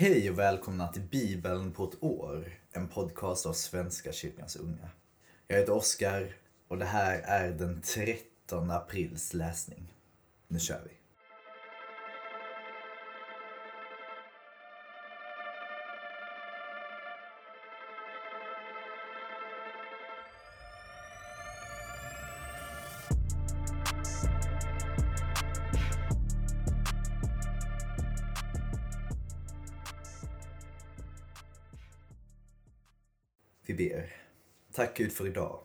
Hej och välkomna till Bibeln på ett år, en podcast av Svenska kyrkans unga. Jag heter Oskar och det här är den 13 aprils läsning. Nu kör vi! Vi ber. Tack Gud för idag.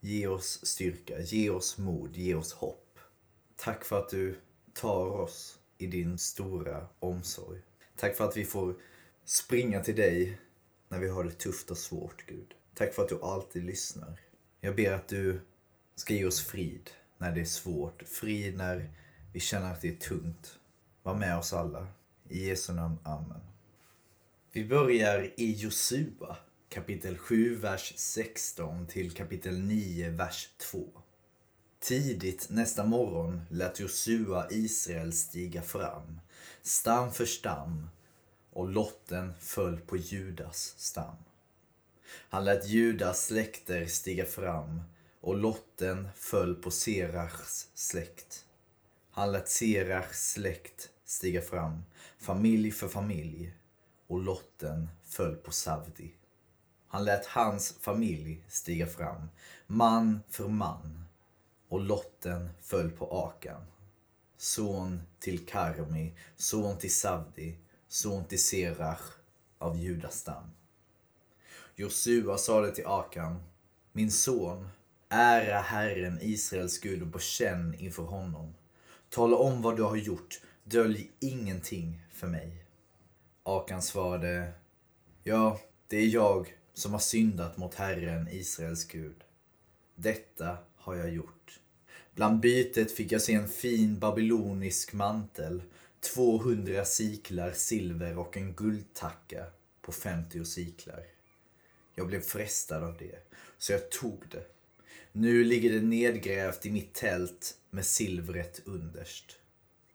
Ge oss styrka, ge oss mod, ge oss hopp. Tack för att du tar oss i din stora omsorg. Tack för att vi får springa till dig när vi har det tufft och svårt, Gud. Tack för att du alltid lyssnar. Jag ber att du ska ge oss frid när det är svårt. Frid när vi känner att det är tungt. Var med oss alla. I Jesu namn. Amen. Vi börjar i Josua kapitel 7, vers 16 till kapitel 9, vers 2. Tidigt nästa morgon lät Josua Israel stiga fram, stam för stam, och lotten föll på Judas stam. Han lät Judas släkter stiga fram, och lotten föll på Serachs släkt. Han lät Serachs släkt stiga fram, familj för familj, och lotten föll på Savdi. Han lät hans familj stiga fram, man för man, och lotten föll på Akan. Son till Karmi, son till Savdi, son till Serach av Judas stam. Josua sade till Akan, min son, ära Herren Israels Gud och bekänn inför honom. Tala om vad du har gjort, dölj ingenting för mig. Akan svarade, ja, det är jag som har syndat mot Herren, Israels Gud. Detta har jag gjort. Bland bytet fick jag se en fin babylonisk mantel, 200 siklar silver och en guldtacka på 50 siklar. Jag blev frestad av det, så jag tog det. Nu ligger det nedgrävt i mitt tält med silvret underst.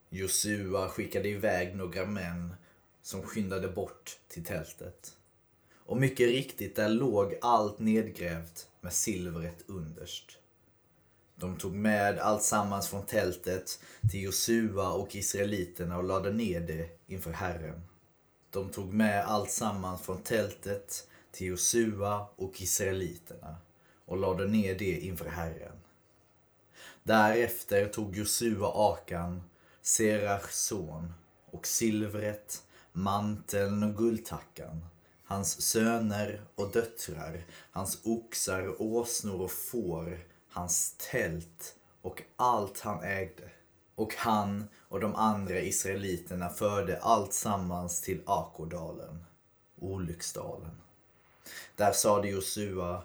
Josua skickade iväg några män som skyndade bort till tältet. Och mycket riktigt, där låg allt nedgrävt med silvret underst. De tog med allt sammans från tältet till Josua och israeliterna och lade ner det inför Herren. De tog med allt sammans från tältet till Josua och israeliterna och lade ner det inför Herren. Därefter tog Josua Akan, Serachs son, och silvret, manteln och guldtackan hans söner och döttrar, hans oxar, åsnor och får, hans tält och allt han ägde. Och han och de andra israeliterna förde allt sammans till Akodalen, olycksdalen. Där sade Josua,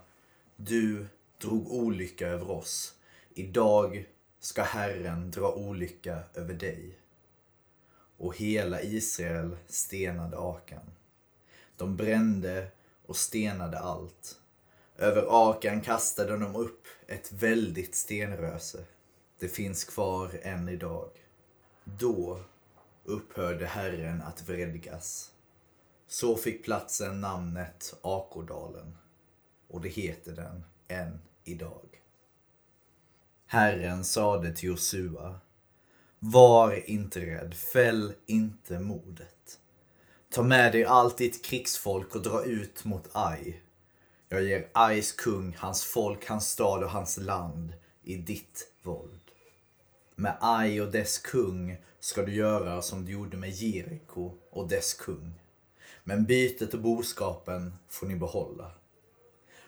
du drog olycka över oss. Idag ska Herren dra olycka över dig. Och hela Israel stenade Akan. De brände och stenade allt. Över Akan kastade de upp ett väldigt stenröse. Det finns kvar än idag. Då upphörde Herren att vredgas. Så fick platsen namnet Akodalen och det heter den än idag. Herren sade till Josua Var inte rädd, fäll inte modet. Ta med dig allt ditt krigsfolk och dra ut mot Ai. Jag ger Ais kung, hans folk, hans stad och hans land i ditt våld. Med Ai och dess kung ska du göra som du gjorde med Jeriko och dess kung. Men bytet och boskapen får ni behålla.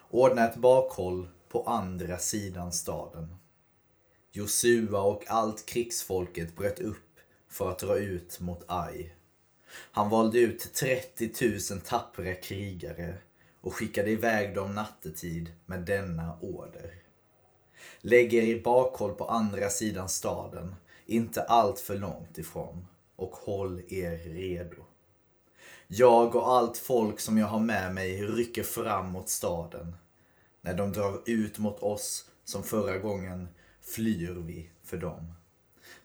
Ordna ett bakhåll på andra sidan staden. Josua och allt krigsfolket bröt upp för att dra ut mot Ai. Han valde ut 30 000 tappra krigare och skickade iväg dem nattetid med denna order. Lägg er i bakhåll på andra sidan staden, inte allt för långt ifrån, och håll er redo. Jag och allt folk som jag har med mig rycker fram mot staden. När de drar ut mot oss som förra gången flyr vi för dem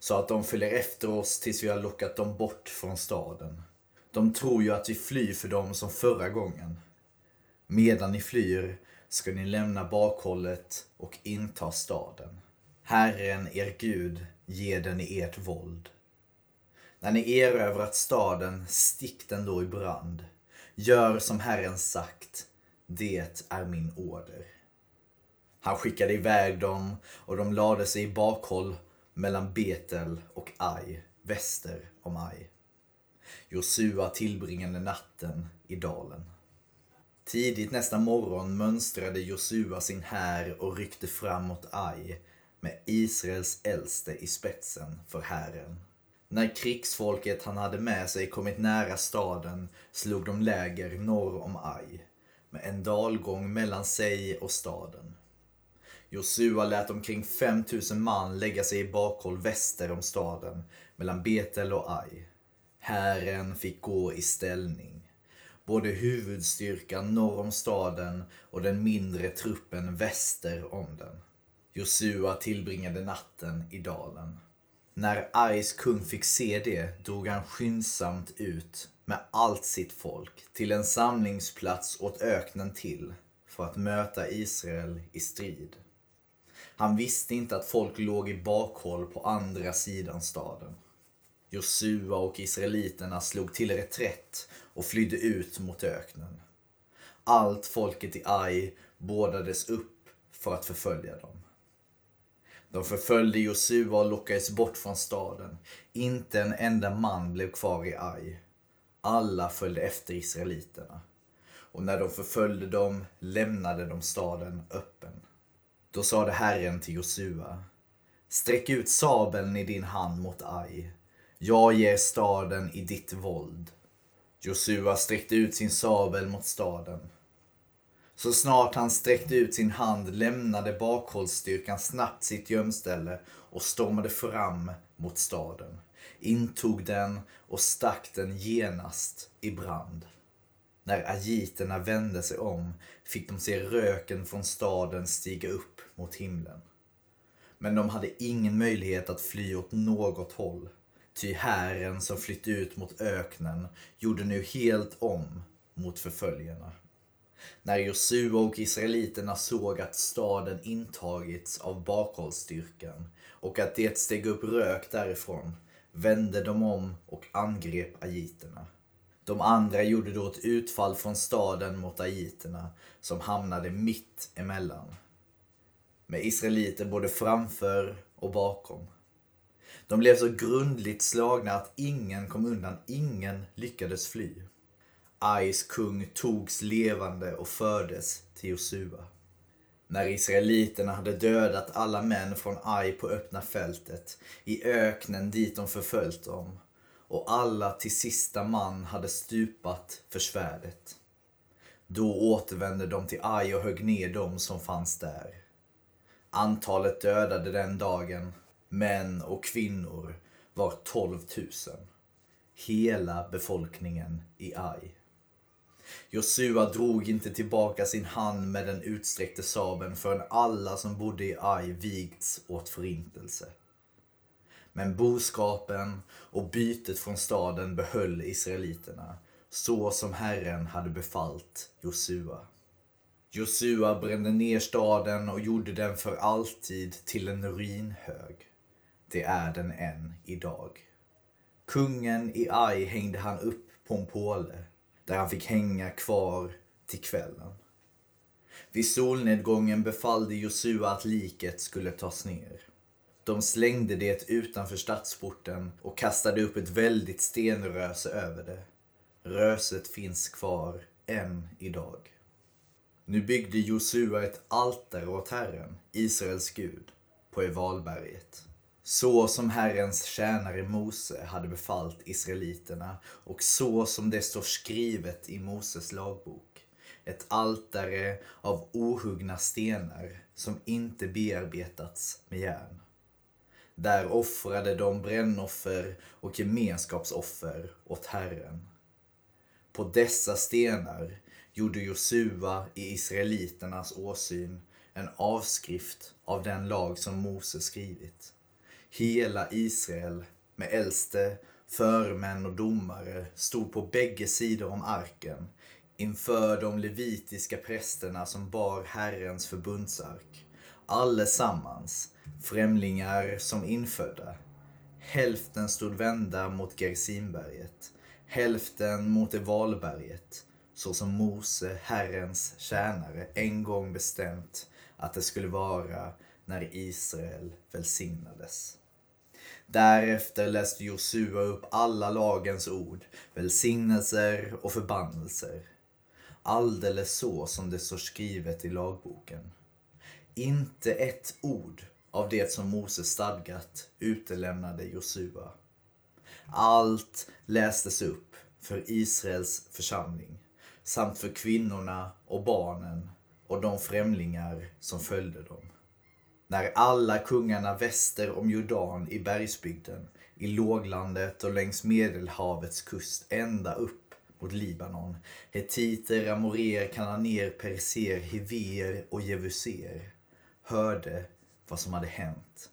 så att de följer efter oss tills vi har lockat dem bort från staden. De tror ju att vi flyr för dem som förra gången. Medan ni flyr ska ni lämna bakhållet och inta staden. Herren, er Gud, ger den i ert våld. När ni erövrat staden, stick den då i brand. Gör som Herren sagt, det är min order. Han skickade iväg dem och de lade sig i bakhåll mellan Betel och Ai, väster om Ai. Josua tillbringade natten i dalen. Tidigt nästa morgon mönstrade Josua sin här och ryckte fram mot Ai med Israels äldste i spetsen för hären. När krigsfolket han hade med sig kommit nära staden slog de läger norr om Ai med en dalgång mellan sig och staden. Josua lät omkring 5000 man lägga sig i bakhåll väster om staden mellan Betel och Ai. Hären fick gå i ställning. Både huvudstyrkan norr om staden och den mindre truppen väster om den. Josua tillbringade natten i dalen. När Ais kung fick se det drog han skyndsamt ut med allt sitt folk till en samlingsplats åt öknen till för att möta Israel i strid. Han visste inte att folk låg i bakhåll på andra sidan staden. Josua och israeliterna slog till reträtt och flydde ut mot öknen. Allt folket i Ai bådades upp för att förfölja dem. De förföljde Josua och lockades bort från staden. Inte en enda man blev kvar i Ai. Alla följde efter israeliterna. Och när de förföljde dem lämnade de staden öppen. Då sade Herren till Josua. Sträck ut sabeln i din hand mot aj. Jag ger staden i ditt våld. Josua sträckte ut sin sabel mot staden. Så snart han sträckte ut sin hand lämnade bakhållsstyrkan snabbt sitt gömställe och stormade fram mot staden, intog den och stack den genast i brand. När agiterna vände sig om fick de se röken från staden stiga upp mot himlen. Men de hade ingen möjlighet att fly åt något håll. Ty hären som flytt ut mot öknen gjorde nu helt om mot förföljarna. När Josua och israeliterna såg att staden intagits av bakhållsstyrkan och att det steg upp rök därifrån vände de om och angrep agiterna. De andra gjorde då ett utfall från staden mot aiterna som hamnade mitt emellan. Med israeliter både framför och bakom. De blev så grundligt slagna att ingen kom undan, ingen lyckades fly. Ais kung togs levande och fördes till Josua. När israeliterna hade dödat alla män från Ai på öppna fältet, i öknen dit de förföljt dem, och alla till sista man hade stupat för svärdet. Då återvände de till Ai och högg ner dem som fanns där. Antalet dödade den dagen, män och kvinnor, var 12 000. Hela befolkningen i Ai. Josua drog inte tillbaka sin hand med den utsträckte sabeln förrän alla som bodde i Ai vigts åt förintelse. Men boskapen och bytet från staden behöll israeliterna, så som Herren hade befallt Josua. Josua brände ner staden och gjorde den för alltid till en ruinhög. Det är den än idag. Kungen i Ai hängde han upp på en påle där han fick hänga kvar till kvällen. Vid solnedgången befallde Josua att liket skulle tas ner. De slängde det utanför stadsporten och kastade upp ett väldigt stenröse över det. Röset finns kvar än idag. Nu byggde Josua ett altare åt Herren, Israels Gud, på Evalberget. Så som Herrens tjänare Mose hade befallt israeliterna och så som det står skrivet i Moses lagbok. Ett altare av ohuggna stenar som inte bearbetats med järn. Där offrade de brännoffer och gemenskapsoffer åt Herren. På dessa stenar gjorde Josua i israeliternas åsyn en avskrift av den lag som Mose skrivit hela Israel med äldste förmän och domare stod på bägge sidor om arken inför de levitiska prästerna som bar Herrens förbundsark. Allesammans, främlingar som infödda. Hälften stod vända mot Gersimberget, hälften mot Evalberget, så som Mose, Herrens tjänare, en gång bestämt att det skulle vara när Israel välsignades. Därefter läste Josua upp alla lagens ord, välsignelser och förbannelser. Alldeles så som det står skrivet i lagboken. Inte ett ord av det som Mose stadgat utelämnade Josua. Allt lästes upp för Israels församling samt för kvinnorna och barnen och de främlingar som följde dem. När alla kungarna väster om Jordan i bergsbygden, i låglandet och längs Medelhavets kust ända upp mot Libanon, hetiter, amorer, kananer, perser, hiver och jevuser hörde vad som hade hänt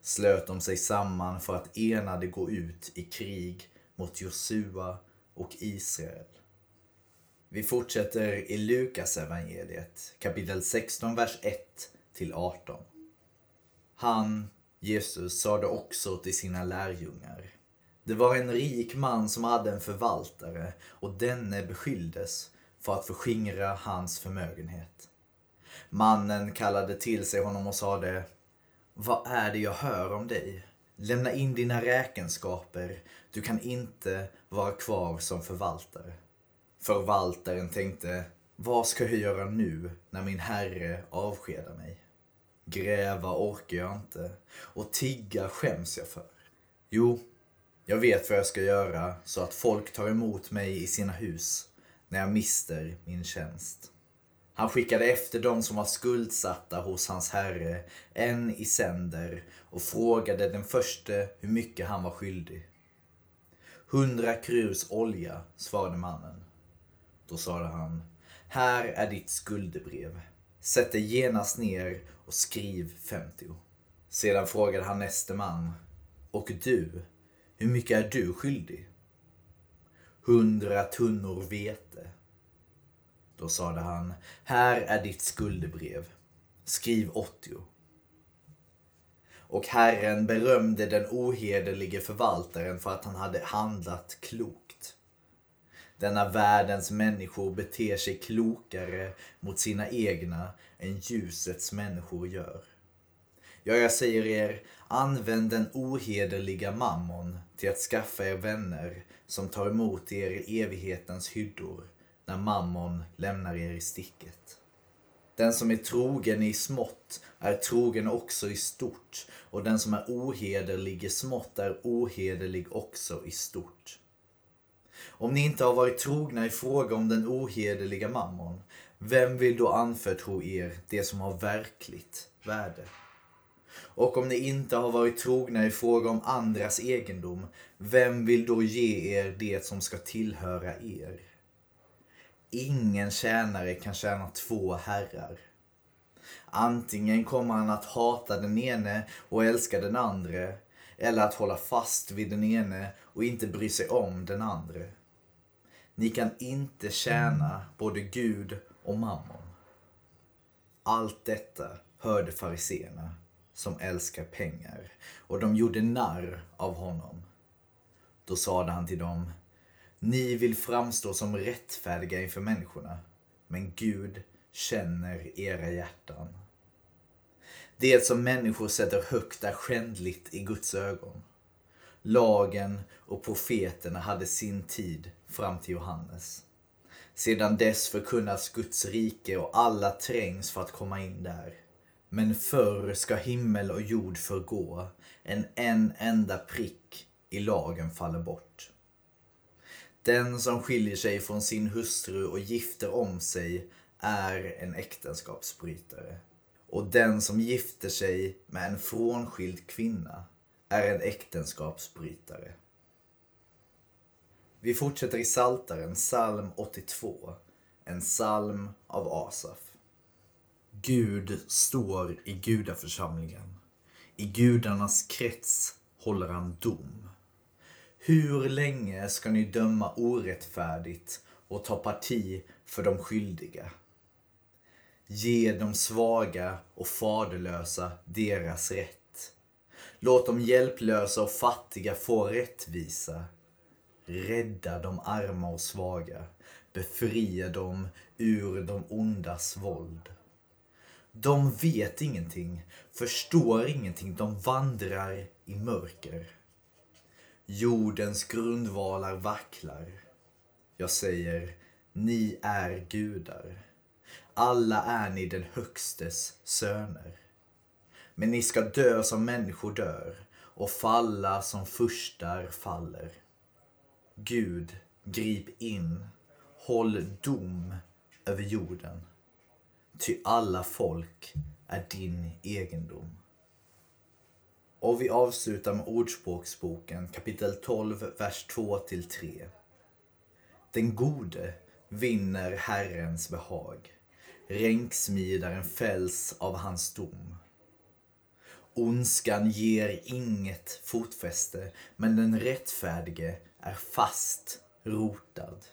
slöt de sig samman för att enade gå ut i krig mot Josua och Israel. Vi fortsätter i Lukas evangeliet kapitel 16, vers 1 till 18. Han, Jesus, sade också till sina lärjungar. Det var en rik man som hade en förvaltare och denne beskylldes för att förskingra hans förmögenhet. Mannen kallade till sig honom och sade Vad är det jag hör om dig? Lämna in dina räkenskaper. Du kan inte vara kvar som förvaltare. Förvaltaren tänkte Vad ska jag göra nu när min herre avskedar mig? Gräva orkar jag inte och tigga skäms jag för. Jo, jag vet vad jag ska göra så att folk tar emot mig i sina hus när jag mister min tjänst. Han skickade efter dem som var skuldsatta hos hans herre, en i sänder och frågade den förste hur mycket han var skyldig. Hundra krus olja, svarade mannen. Då sade han, här är ditt skuldebrev. Sätt dig genast ner och skriv 50. Sedan frågade han näste man, och du, hur mycket är du skyldig? Hundra tunnor vete. Då sade han, här är ditt skuldebrev. Skriv 80. Och Herren berömde den ohederlige förvaltaren för att han hade handlat klokt. Denna världens människor beter sig klokare mot sina egna än ljusets människor gör. Ja, jag säger er, använd den ohederliga mammon till att skaffa er vänner som tar emot er i evighetens hyddor när mammon lämnar er i sticket. Den som är trogen i smått är trogen också i stort och den som är ohederlig i smått är ohederlig också i stort. Om ni inte har varit trogna i fråga om den ohederliga mammon, vem vill då anförtro er det som har verkligt värde? Och om ni inte har varit trogna i fråga om andras egendom, vem vill då ge er det som ska tillhöra er? Ingen tjänare kan tjäna två herrar. Antingen kommer han att hata den ene och älska den andra, eller att hålla fast vid den ene och inte bry sig om den andra. Ni kan inte tjäna både Gud och mammon. Allt detta hörde fariseerna som älskar pengar och de gjorde narr av honom. Då sade han till dem ni vill framstå som rättfärdiga inför människorna men Gud känner era hjärtan. Det som människor sätter högt är skändligt i Guds ögon. Lagen och profeterna hade sin tid fram till Johannes. Sedan dess förkunnas Guds rike och alla trängs för att komma in där. Men förr ska himmel och jord förgå, en en enda prick i lagen faller bort. Den som skiljer sig från sin hustru och gifter om sig är en äktenskapsbrytare. Och den som gifter sig med en frånskild kvinna är en äktenskapsbrytare. Vi fortsätter i Saltaren, psalm 82, en psalm av Asaf. Gud står i gudaförsamlingen. I gudarnas krets håller han dom. Hur länge ska ni döma orättfärdigt och ta parti för de skyldiga? Ge de svaga och faderlösa deras rätt. Låt de hjälplösa och fattiga få rättvisa. Rädda de arma och svaga. Befria dem ur de ondas våld. De vet ingenting, förstår ingenting, de vandrar i mörker. Jordens grundvalar vacklar. Jag säger, ni är gudar. Alla är ni den högstes söner. Men ni ska dö som människor dör och falla som furstar faller. Gud, grip in, håll dom över jorden. Ty alla folk är din egendom. Och vi avslutar med Ordspråksboken kapitel 12, vers 2-3. Den gode vinner Herrens behag. Ränksmidaren fälls av hans dom. Ondskan ger inget fotfäste, men den rättfärdige är fast rotad.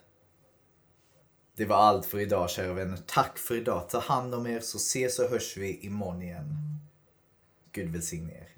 Det var allt för idag kära vänner. Tack för idag. Ta hand om er så ses och hörs vi imorgon igen. Gud välsigne er.